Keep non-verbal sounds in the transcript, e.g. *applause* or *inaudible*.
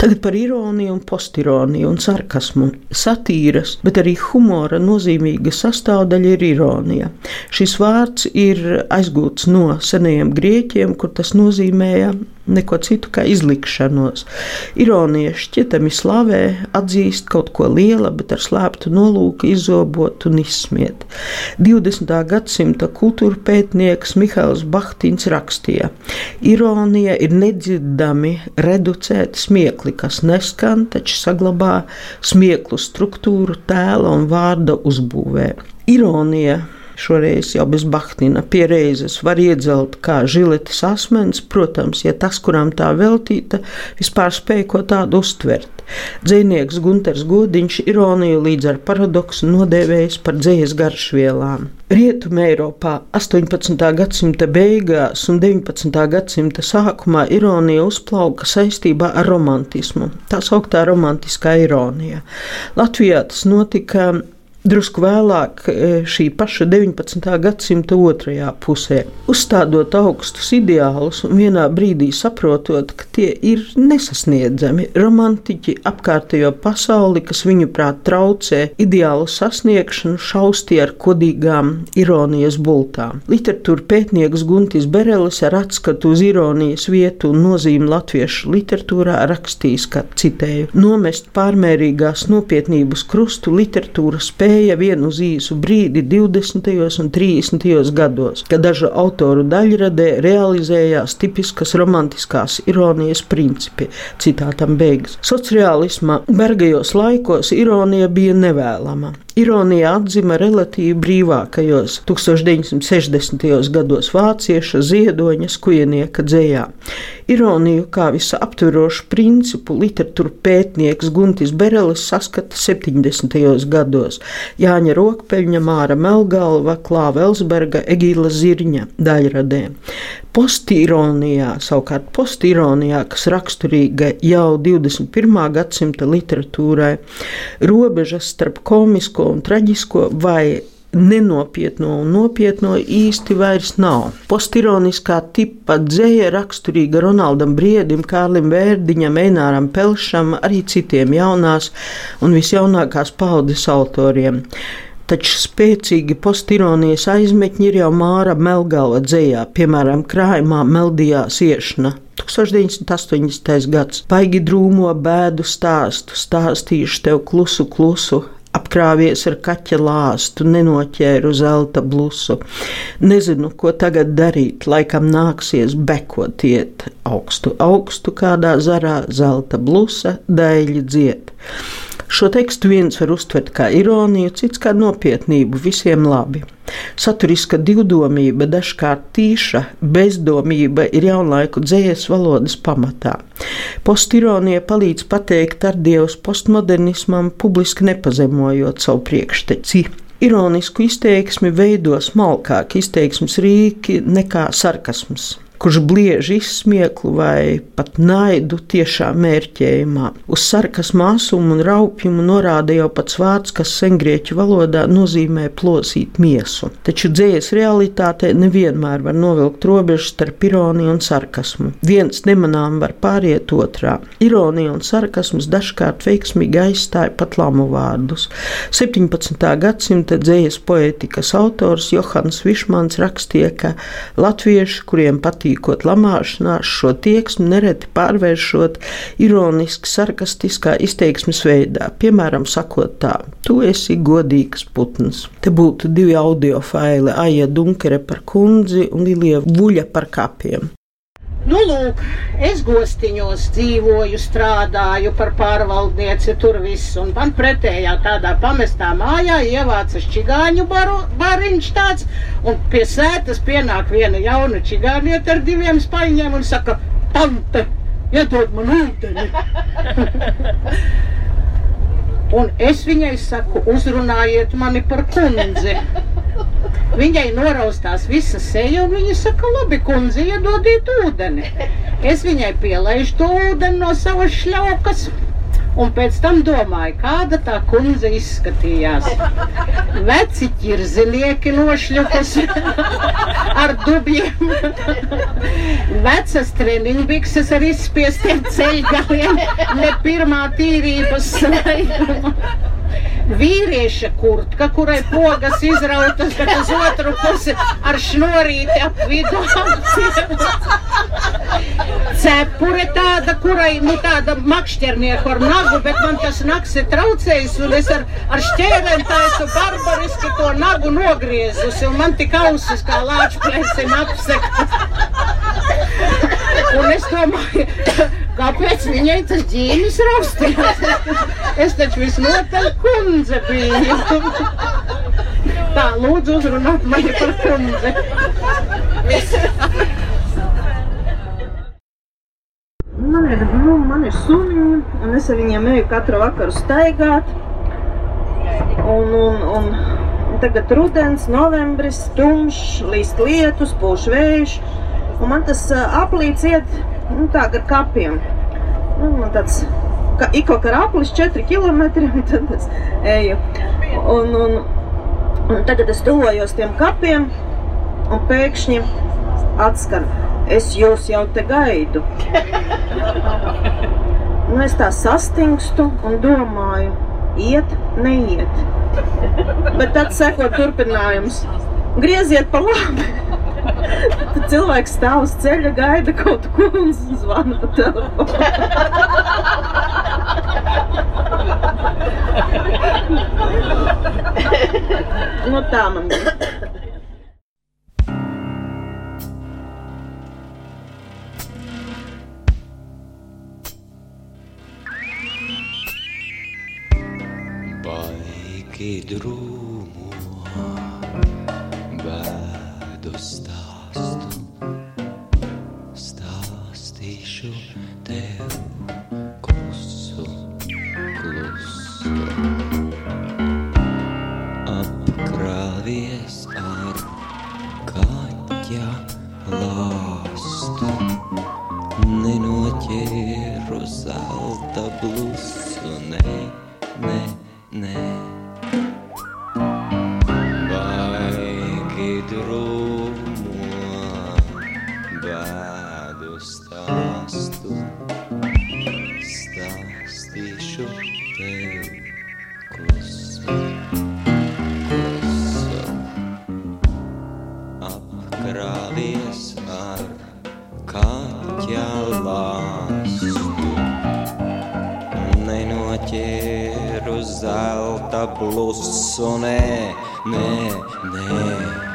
Tagad par ironiju, un postironiju un sarkasmu. Satīras, bet arī humora nozīmīga sastāvdaļa ir ironija. Šis vārds ir aizgūts no senajiem grieķiem, kur tas nozīmēja neko citu kā izlikšanos. Ironija šķietami slavē, atzīst kaut ko liela, bet ar slēptu nolūku izzobot un izsmiet. 20. gadsimta kultūra pētnieks Mihails Bahtins rakstīja: Ironija ir nedzirdami reducēta smiekli, kas neskan, taču saglabā smieklu struktūru, tēla un vārda uzbūvē. Ironija šoreiz jau bez Bahtina pierēzes var iedzelt kā žiletes asmens, protams, ja tas, kuram tā veltīta, vispār spēj ko tādu uztvert. Dzēnieks Gunters Godiņš ironiju līdz ar paradoksu nodēvējis par dzējas garšvielām. Rietumē Eiropā 18. gadsimta beigās un 19. gadsimta sākumā ironija uzplauka saistībā ar romantismu. Tā sauktā romantiskā ironija. Latvijā tas notika Drusku vēlāk, e, šī paša 19. gadsimta otrajā pusē, uzstādot augstus ideālus un vienā brīdī saprotot, ka tie ir nesasniedzami. Romantiķi apkārtējo pasauli, kas viņuprāt traucē ideālu sasniegšanu, šaustie ar kodīgām ironijas bultām. Literatūra pētnieks Guntis Berelis ar atskatu uz ironijas vietu un nozīmi latviešu literatūrā rakstījis, ka, citēju, nomest pārmērīgās nopietnības krustu literatūras spēju spēja vien uz īsu brīdi 20. un 30. gados, kad dažu autoru daļradē realizējās tipiskas romantiskās ironijas principi. Citātam beigas. Sociālisma bergajos laikos ironija bija nevēlama. Ironija atzima relatīvi brīvākajos 1960. gados vācieša ziedoņa skujenieka dzējā. Ironiju kā visaptverošu principu literatūra pētnieks Guntis Berelis saskata 70. gados Jāņa Rokpeļņa, Māra Melgalva, Klāva Elsberga, Egīla Zirņa daļradē. Postironijā, savukārt postironijā, kas raksturīga jau 21. gadsimta literatūrai, robežas starp komisko un traģisko vai nenopietno un nopietno īsti vairs nav. Postironiskā tipa dzēja raksturīga Ronaldam Briedim, Kārlim Vērdiņam, Eināram Pelšam, arī citiem jaunās un visjaunākās paudzes autoriem. Taču spēcīgi postironijas aizmetņi ir jau Māra Melgala dzējā, piemēram, krājumā Meldijās iešana. 1980. gads. Paigi drūmo bēdu stāstu, stāstīšu tev klusu, klusu, apkrāvies ar kaķa lāstu, nenoķēru zelta blusu. Nezinu, ko tagad darīt, laikam nāksies bekot iet augstu, augstu kādā zarā, zelta blusa, daļi dziet. Šo tekstu viens var uztvert kā ironiju, cits kā nopietnību, visiem labi. Saturiska divdomība, dažkārt tīša bezdomība ir jaunlaiku dzējas valodas pamatā. Postironija palīdz pateikt ar dievs postmodernismam, publiski nepazemojot savu priekšteci. Ironisku izteiksmi veido smalkāk izteiksmes rīki nekā sarkasms kurš bliež izsmieklu vai pat naidu tiešā mērķējumā. Uz sarkas māsumu un raupjumu norāda jau pats vārds, kas sengrieķu valodā nozīmē plosīt miesu. Taču dzējas realitātē nevienmēr var novilkt robežu starp ironiju un sarkasmu. Viens nemanām var pāriet otrā. Ironija un sarkasms dažkārt veiksmīgi aizstāja pat lamu vārdus. 17. gadsimta dzējas poetikas autors Johans Višmans rakstīja, ka latvieši, kuriem patīk rīkot lamāšanās, šo tieksmi nereti pārvēršot ironiski, sarkastiskā izteiksmes veidā. Piemēram, sakot tā, tu esi godīgs putns. Te būtu divi audio faili - Aija Dunkere par kundzi un Lilija Vuļa par kapiem. Nu, lūk, es gostiņos dzīvoju, strādāju par pārvaldnieci, tur viss. Un man pretējā tādā pamestā mājā ievāca čigāņu baru, bariņš tāds, un pie sētas pienāk viena jauna čigānieta ar diviem spaiņiem un saka, tante, iedod man ūdeni. *laughs* Un es viņai saku, uzrunājiet mani par kundzi. Viņai noraustās visa seja, un viņa saka, labi, kundze, iedodiet ūdeni. Es viņai pielaidu to ūdeni no savas šļaukas. Un pēc tam domāju, kāda tā kundze izskatījās. Veci ķirzinieki nošļukas *laughs* ar dubļiem. Vecas treniņbikses ar izspiestiem ceļgaliem, ne pirmā tīrības svaiguma vīrieša kurtka, kurai pogas izrautas, bet uz otru pusi ar šnorīti ap vidu. Cepure tāda, kurai, nu tāda makšķernieku ar nagu, bet man tas naks ir traucējis, un es ar, ar šķērēm tā esmu barbariski to nagu nogriezusi, un man tik ausis kā lāčplēsim apsektas. Un es domāju, kāpēc viņai tas ģīmis raustījās? Es taču visnotaļ kundze biju. Tā, lūdzu uzrunāt mani par kundzi. Man ir, nu, man ir suņi, un es ar viņiem eju katru vakaru staigāt. Un, un, un, tagad rudens, novembris, tumšs, līst lietus, pūš vējš. Un man tas aplīts iet nu, tā gar kapiem. Nu, man tāds ka, ikokar aplis 4 km, un tad es eju. Un, un, un tagad es tuvojos tiem kapiem, un pēkšņi atskan, es jūs jau te gaidu. Nu, es tā sastingstu un domāju, iet, neiet. Bet tad seko turpinājums. Grieziet pa labi! Tad cilvēks stāv uz ceļa, gaida kaut ko un zvana pa telefonu. *laughs* nu, tā man bija. Stāstu, Apkrāvies ar kaķa lāstu, nenoķēru zelta blusu, nē, nē, nē.